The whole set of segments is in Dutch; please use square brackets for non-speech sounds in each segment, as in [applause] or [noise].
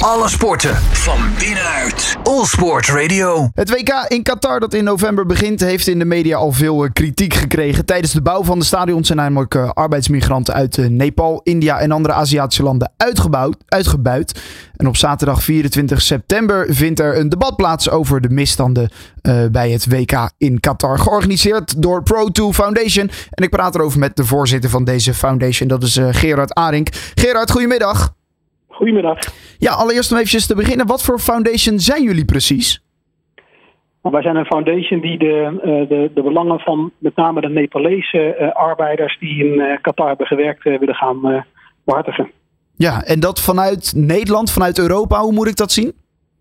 Alle sporten van binnenuit. All Sport Radio. Het WK in Qatar dat in november begint heeft in de media al veel eh, kritiek gekregen. Tijdens de bouw van de stadions zijn namelijk eh, arbeidsmigranten uit eh, Nepal, India en andere Aziatische landen uitgebouwd, uitgebuit. En op zaterdag 24 september vindt er een debat plaats over de misstanden bij het WK in Qatar. Georganiseerd door Pro2 Foundation. En ik praat erover met de voorzitter van deze foundation, dat is Gerard Arink. Gerard, goedemiddag. Goedemiddag. Ja, allereerst om even te beginnen. Wat voor foundation zijn jullie precies? Wij zijn een foundation die de, eh, de, de belangen van met name de Nepalese uh, arbeiders die in uh, Qatar hebben gewerkt willen gaan behartigen. Ja, en dat vanuit Nederland, vanuit Europa, hoe moet ik dat zien?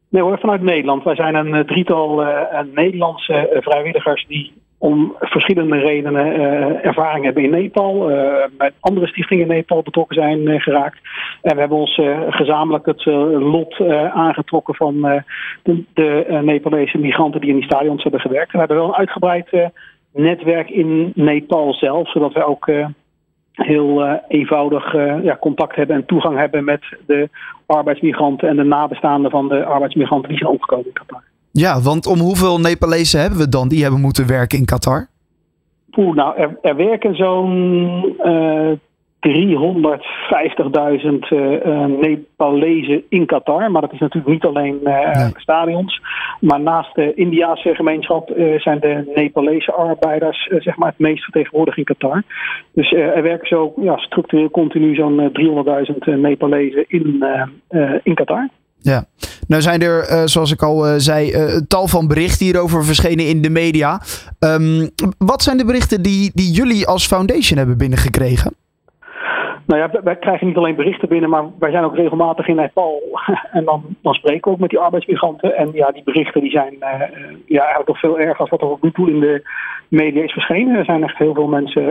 Nee hoor, vanuit Nederland. Wij zijn een drietal Nederlandse vrijwilligers die om verschillende redenen uh, ervaring hebben in Nepal, uh, met andere stichtingen in Nepal betrokken zijn uh, geraakt. En we hebben ons gezamenlijk het lot aangetrokken van de, de Nepalese migranten die in die stadions hebben gewerkt. En we hebben wel een uitgebreid netwerk in Nepal zelf, zodat we ook heel eenvoudig ja, contact hebben en toegang hebben met de arbeidsmigranten en de nabestaanden van de arbeidsmigranten die zijn omgekomen in Qatar. Ja, want om hoeveel Nepalezen hebben we dan die hebben moeten werken in Qatar? Oeh, nou, er, er werken zo'n uh, 350.000 uh, Nepalezen in Qatar. Maar dat is natuurlijk niet alleen uh, nee. stadions. Maar naast de Indiaanse gemeenschap uh, zijn de Nepalese arbeiders zeg maar het meest vertegenwoordigd in Qatar. Dus er werken zo ja, structureel continu zo'n 300.000 Nepalezen in, in Qatar. Ja, nou zijn er, uh, zoals ik al uh, zei, uh, tal van berichten hierover verschenen in de media. Um, wat zijn de berichten die, die jullie als foundation hebben binnengekregen? Nou ja, wij krijgen niet alleen berichten binnen, maar wij zijn ook regelmatig in Nepal. [laughs] En dan, dan spreken we ook met die arbeidsmigranten. En ja, die berichten die zijn ja, eigenlijk nog veel erger als wat er tot nu toe in de media is verschenen. Er zijn echt heel veel mensen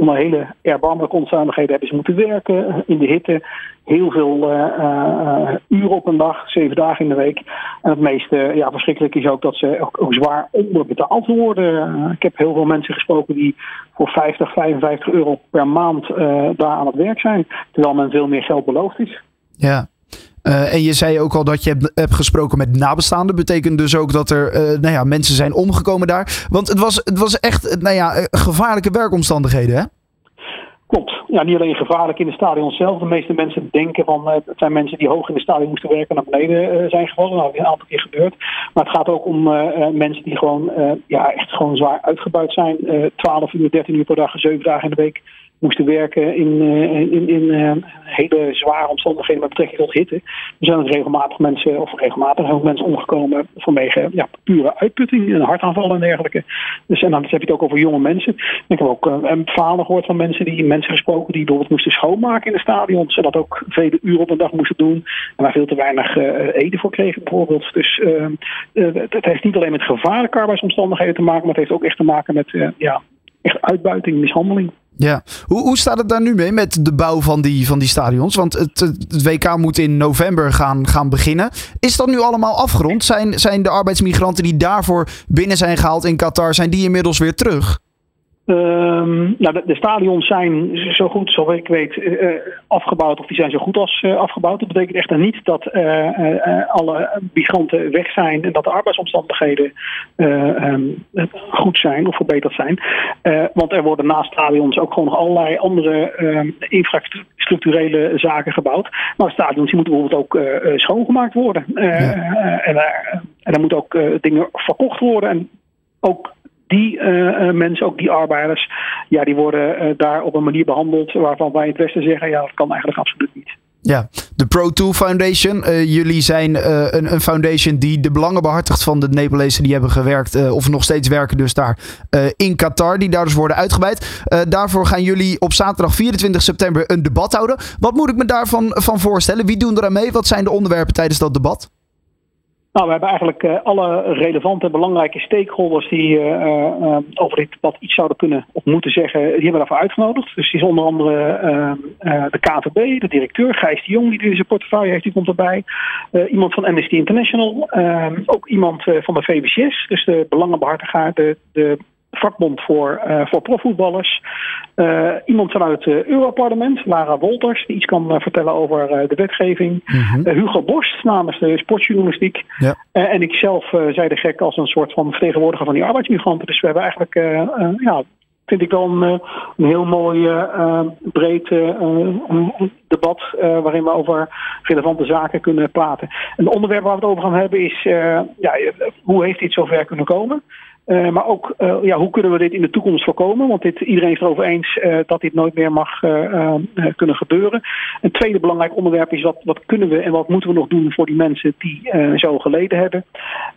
onder hele erbarmelijke omstandigheden hebben ze moeten werken. In de hitte, heel veel uh, uh, uren op een dag, zeven dagen in de week. En het meest ja, verschrikkelijk is ook dat ze ook, ook zwaar onderbetaald worden. ik heb heel veel mensen gesproken die voor 50, 55 euro per maand daar aan het werk zijn. Terwijl men veel meer geld beloofd is. Ja, uh, en je zei ook al dat je hebt, gesproken met nabestaanden. Betekent dus ook dat er uh, nou ja, mensen zijn omgekomen daar. Want het was, het was echt nou ja, gevaarlijke werkomstandigheden, hè? Klopt. Ja, niet alleen gevaarlijk in de stadion zelf. De meeste mensen denken van uh, het zijn mensen die hoog in de stadion moesten werken naar beneden uh, zijn gevallen. Dat is een aantal keer gebeurd. Maar het gaat ook om uh, mensen die gewoon ja, echt gewoon zwaar uitgebuit zijn. 12 uur, 13 uur per dag, 7 dagen in de week moesten werken in, in, in hele zware omstandigheden met betrekking tot hitte. Er zijn regelmatig mensen, of regelmatig ook mensen omgekomen vanwege ja, pure uitputting, een hartaanval en dergelijke. Dus en dan heb je het ook over jonge mensen. Ik heb ook uh, verhalen gehoord van mensen die mensen gesproken die bijvoorbeeld moesten schoonmaken in de stadions. En dat ook vele uren op een dag moesten doen. En waar veel te weinig eden voor kregen bijvoorbeeld. Dus het heeft niet alleen met gevaarlijke arbeidsomstandigheden te maken, maar het heeft ook echt te maken met ja, echt uitbuiting, mishandeling. Ja, hoe, hoe staat het daar nu mee met de bouw van die, van die stadions? Want het, WK moet in november gaan, gaan beginnen. Is dat nu allemaal afgerond? Zijn, zijn de arbeidsmigranten die daarvoor binnen zijn gehaald in Qatar, zijn die inmiddels weer terug? Um, nou, de, de, stadions zijn zo goed, zoals ik weet, uh, afgebouwd. Of die zijn zo goed als uh, afgebouwd. Dat betekent echter niet dat uh, alle migranten weg zijn en dat de arbeidsomstandigheden um, goed zijn of verbeterd zijn. want er worden naast stadions ook gewoon nog allerlei andere ehm, infrastructurele zaken gebouwd. Maar stadions die moeten bijvoorbeeld ook schoongemaakt worden. Ja. en, en er moeten ook dingen verkocht worden. En ook die uh, mensen, ook die arbeiders, ja, die worden uh, daar op een manier behandeld waarvan wij in het Westen zeggen, ja, dat kan eigenlijk absoluut niet. Ja, de Pro2 Foundation. Uh, jullie zijn een, een, foundation die de belangen behartigt van de Nepalezen die hebben gewerkt, of nog steeds werken dus daar in Qatar, die daar dus worden uitgebreid. daarvoor gaan jullie op zaterdag 24 september een debat houden. Wat moet ik me daarvan van voorstellen? Wie doen er aan mee? Wat zijn de onderwerpen tijdens dat debat? Nou, we hebben eigenlijk uh, alle relevante, belangrijke stakeholders die uh, uh, over dit debat iets zouden kunnen of moeten zeggen, die hebben we daarvoor uitgenodigd. Dus is onder andere de KVB, de directeur Gijs de Jong, die deze portefeuille heeft, die komt erbij. iemand van Amnesty International, ook iemand van de VBCS, dus de belangenbehartiger, de, de vakbond voor, voor profvoetballers. iemand vanuit het Europarlement, Lara Wolters, die iets kan vertellen over de wetgeving. Mhm. Hugo Borst namens de sportjournalistiek. Ja. en ik zelf zei de gek als een soort van vertegenwoordiger van die arbeidsmigranten. Dus we hebben eigenlijk ja, vind ik wel een, eh, een heel mooi breed debat waarin we over relevante zaken kunnen praten. En het onderwerp waar we het over gaan hebben is ja, hoe heeft dit zover kunnen komen? Uh, maar ook uh, ja, hoe kunnen we dit in de toekomst voorkomen? Want dit, iedereen is erover eens uh, dat dit nooit meer mag kunnen gebeuren. Een tweede belangrijk onderwerp is wat, wat kunnen we en wat moeten we nog doen voor die mensen die zo geleden hebben.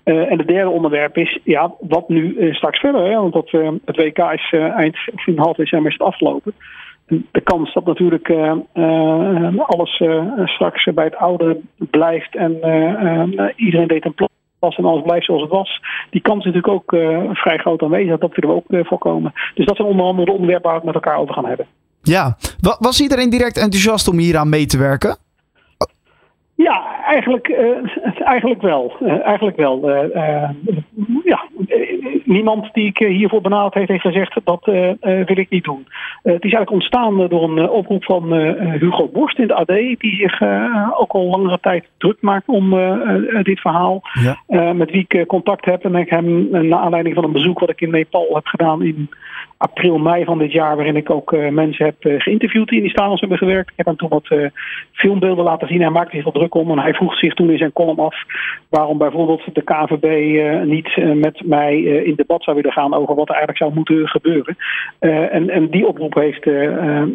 en het derde onderwerp is ja, wat nu straks verder? Hè? Want dat, het WK is eind of in half december is het afgelopen. De kans dat natuurlijk alles straks bij het oude blijft en iedereen deed een plan en alles blijft zoals het was. Die kans is natuurlijk ook uh, vrij groot aanwezig. Dat willen we ook uh, voorkomen. Dus dat zijn onder andere de onderwerpen waar we het met elkaar over gaan hebben. Ja, was iedereen direct enthousiast om hier aan mee te werken? Ja, eigenlijk, uh, [laughs] eigenlijk wel. Uh, eigenlijk wel. Uh, ja, niemand die ik hiervoor benaderd heeft, heeft gezegd dat wil ik niet doen. het is eigenlijk ontstaan door een oproep van Hugo Borst in de AD, die zich ook al langere tijd druk maakt om dit verhaal. Ja. met wie ik contact heb. En ik hem, naar aanleiding van een bezoek wat ik in Nepal heb gedaan in april, mei van dit jaar, waarin ik ook uh, mensen heb uh, geïnterviewd die in die stadions hebben gewerkt. Ik heb hem toen wat uh, filmbeelden laten zien. Hij maakte zich wel druk om en hij vroeg zich toen in zijn column af waarom bijvoorbeeld de KVB niet met mij in debat zou willen gaan over wat er eigenlijk zou moeten gebeuren. en, en die oproep heeft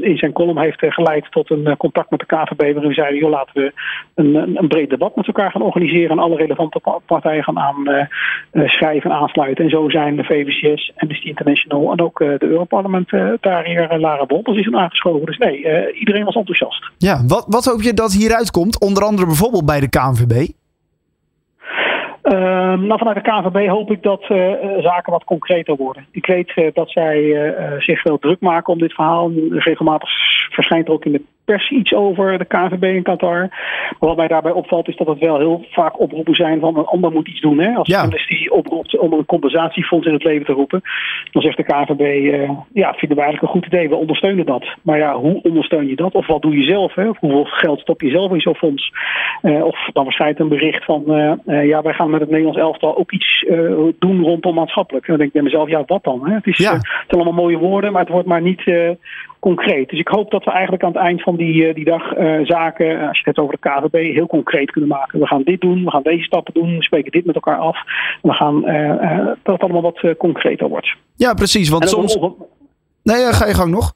in zijn column heeft geleid tot een contact met de KVB waarin we zeiden, joh, laten we een, een, een, breed debat met elkaar gaan organiseren en alle relevante partijen gaan aanschrijven en aansluiten. En zo zijn de VVCS, Amnesty International en ook de Europarlementariër uh, Lara Wolters is aangeschoven. Dus nee, uh, iedereen was enthousiast. Ja, wat, wat hoop je dat hieruit komt? Onder andere bijvoorbeeld bij de KNVB? Uh, nou, vanuit de KNVB hoop ik dat uh, zaken wat concreter worden. Ik weet uh, dat zij zich wel druk maken om dit verhaal. Regelmatig verschijnt er ook in de pers iets over de KNVB in Qatar. Maar wat mij daarbij opvalt is dat het wel heel vaak oproepen zijn van een ander moet iets doen. Hè? Als ja. die oproept om een compensatiefonds in het leven te roepen, dan zegt de KNVB, uh, ja, vinden we eigenlijk een goed idee, we ondersteunen dat. Maar ja, hoe ondersteun je dat? Of wat doe je zelf? Hè? Of hoeveel geld stop je zelf in zo'n fonds? Uh, of dan verschijnt een bericht van, uh, ja, wij gaan met het Nederlands elftal ook iets doen rondom maatschappelijk. En dan denk ik bij mezelf, ja, wat dan? Hè? Het, is, Ja. het zijn allemaal mooie woorden, maar het wordt maar niet concreet. Dus ik hoop dat we eigenlijk aan het eind van die, die dag uh, zaken, als je het hebt over de KVB, heel concreet kunnen maken. We gaan dit doen, we gaan deze stappen doen, we spreken dit met elkaar af. We gaan dat het allemaal wat concreter wordt. Ja, precies. Want soms. Nee, ga je gang nog.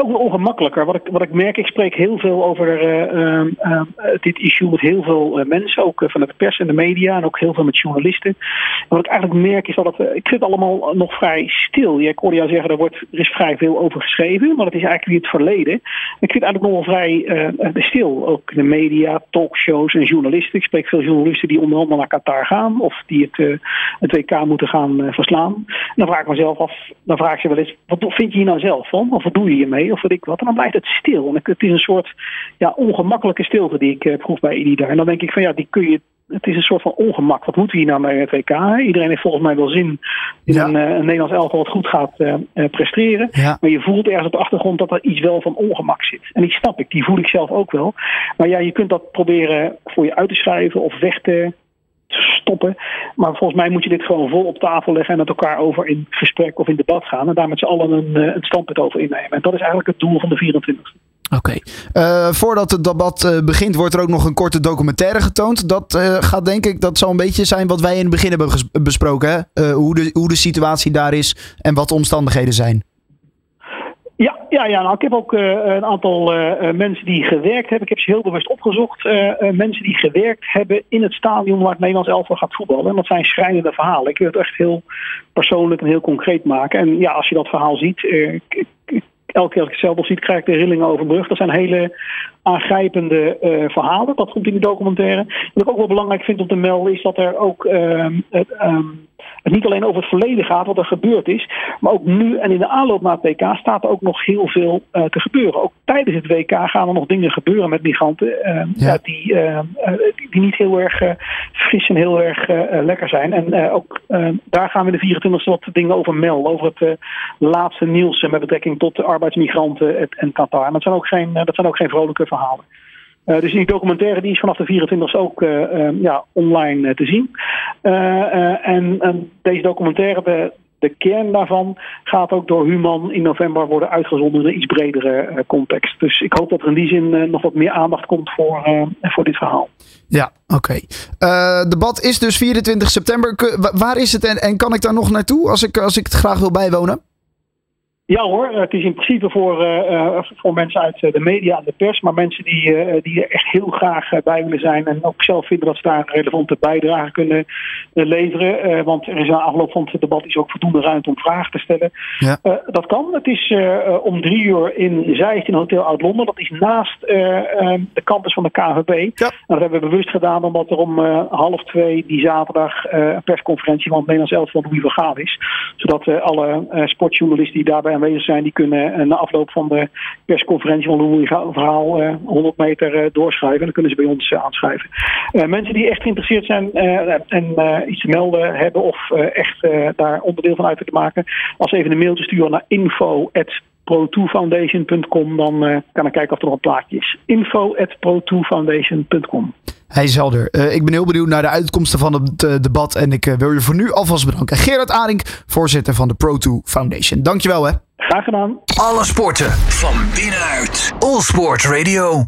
Ook wel ongemakkelijker. Wat ik, wat ik merk, ik spreek heel veel over eh, eh, eh, dit issue met heel veel eh, mensen, ook vanuit de pers en de media en ook heel veel met journalisten. En wat ik eigenlijk merk is dat ik het allemaal nog vrij stil. Ja, ik hoorde jou zeggen, er, wordt, er is vrij veel over geschreven, maar dat is eigenlijk niet het verleden. Ik vind eigenlijk nog wel vrij stil. Ook in de media, talkshows en journalisten. Ik spreek veel journalisten die onder andere naar Qatar gaan of die het, het WK moeten gaan verslaan. En dan vraag ik mezelf af, dan vraag ik ze wel eens, wat vind je hier nou zelf van? Of wat doe je hiermee? Of weet ik wat. En dan blijft het stil. En het is een soort ja, ongemakkelijke stilte die ik eh, proef bij Idida. En dan denk ik van ja, die kun je. Het is een soort van ongemak. Wat moeten we hier nou met het WK? Iedereen heeft volgens mij wel zin in Ja. een, eh, een Nederlands elftal wat goed gaat eh, presteren. Ja. Maar je voelt ergens op de achtergrond dat er iets wel van ongemak zit. En die snap ik, die voel ik zelf ook wel. Maar ja, je kunt dat proberen voor je uit te schrijven of weg te stoppen. Maar volgens mij moet je dit gewoon vol op tafel leggen en met elkaar over in gesprek of in debat gaan. En daar met z'n allen een, eh, een standpunt over innemen. En dat is eigenlijk het doel van de 24 Oké. Eh, voordat het debat eh, begint, wordt er ook nog een korte documentaire getoond. Dat gaat denk ik, dat zal een beetje zijn wat wij in het begin hebben besproken. Hoe, de, hoe de situatie daar is en wat de omstandigheden zijn. Ja, ja, nou, ik heb ook uh, een aantal uh, mensen die gewerkt hebben. Ik heb ze heel bewust opgezocht. Mensen die gewerkt hebben in het stadion waar het Nederlands elftal gaat voetballen. En dat zijn schrijnende verhalen. Ik wil het echt heel persoonlijk en heel concreet maken. En ja, als je dat verhaal ziet, elke keer als ik het zelf al ziet, krijg ik de rillingen over mijn rug. Dat zijn hele aangrijpende verhalen. Dat komt in de documentaire. Wat ik ook wel belangrijk vind om te melden is dat er ook um, um, het niet alleen over het verleden gaat, wat er gebeurd is. Maar ook nu en in de aanloop naar het WK staat er ook nog heel veel te gebeuren. Ook tijdens het WK gaan er nog dingen gebeuren met migranten ja. die, die, niet heel erg fris en heel erg lekker zijn. En ook daar gaan we de 24 wat dingen over melden. Over het laatste nieuws met betrekking tot de arbeidsmigranten en Qatar. En dat zijn ook geen, dat zijn ook geen vrolijke verhalen. Uh, dus die documentaire die is vanaf de 24 ook uh, ja, online te zien. En, deze documentaire, de, de kern daarvan, gaat ook door Human in november worden uitgezonden in een iets bredere context. Dus ik hoop dat er in die zin nog wat meer aandacht komt voor, voor dit verhaal. Ja, oké. Okay. debat is dus 24 september. Waar is het en, en kan ik daar nog naartoe als ik, als ik het graag wil bijwonen? Ja hoor, het is in principe voor, uh, voor mensen uit de media en de pers, maar mensen die, uh, die er echt heel graag bij willen zijn en ook zelf vinden dat ze daar een relevante bijdrage kunnen leveren. want er is aan afloop van het debat is ook voldoende ruimte om vragen te stellen. Ja. dat kan. Het is om drie uur in Zeist in Hotel Oud-Londen. Dat is naast de campus van de KVB. Ja. Dat hebben we bewust gedaan omdat er om half twee die zaterdag een persconferentie van het Nederlands elftal van Louis van Gaal is. Zodat alle sportjournalisten die daarbij aanwezig zijn, die kunnen eh, na afloop van de persconferentie van Louis verhaal 100 eh, meter eh, doorschrijven. En dan kunnen ze bij ons aanschrijven. mensen die echt geïnteresseerd zijn en iets te melden hebben of echt daar onderdeel van uit te maken, als even een mailtje sturen naar info pro2foundation.com, dan kan ik kijken of er nog een plaatje is. info at pro2foundation.com. Hij is helder. Uh, ik ben heel benieuwd naar de uitkomsten van het uh, debat. En ik uh, wil je voor nu alvast bedanken. Gerard Arink, voorzitter van de Pro2 Foundation. Dankjewel hè. Graag gedaan. Alle sporten van binnenuit. All Sport Radio.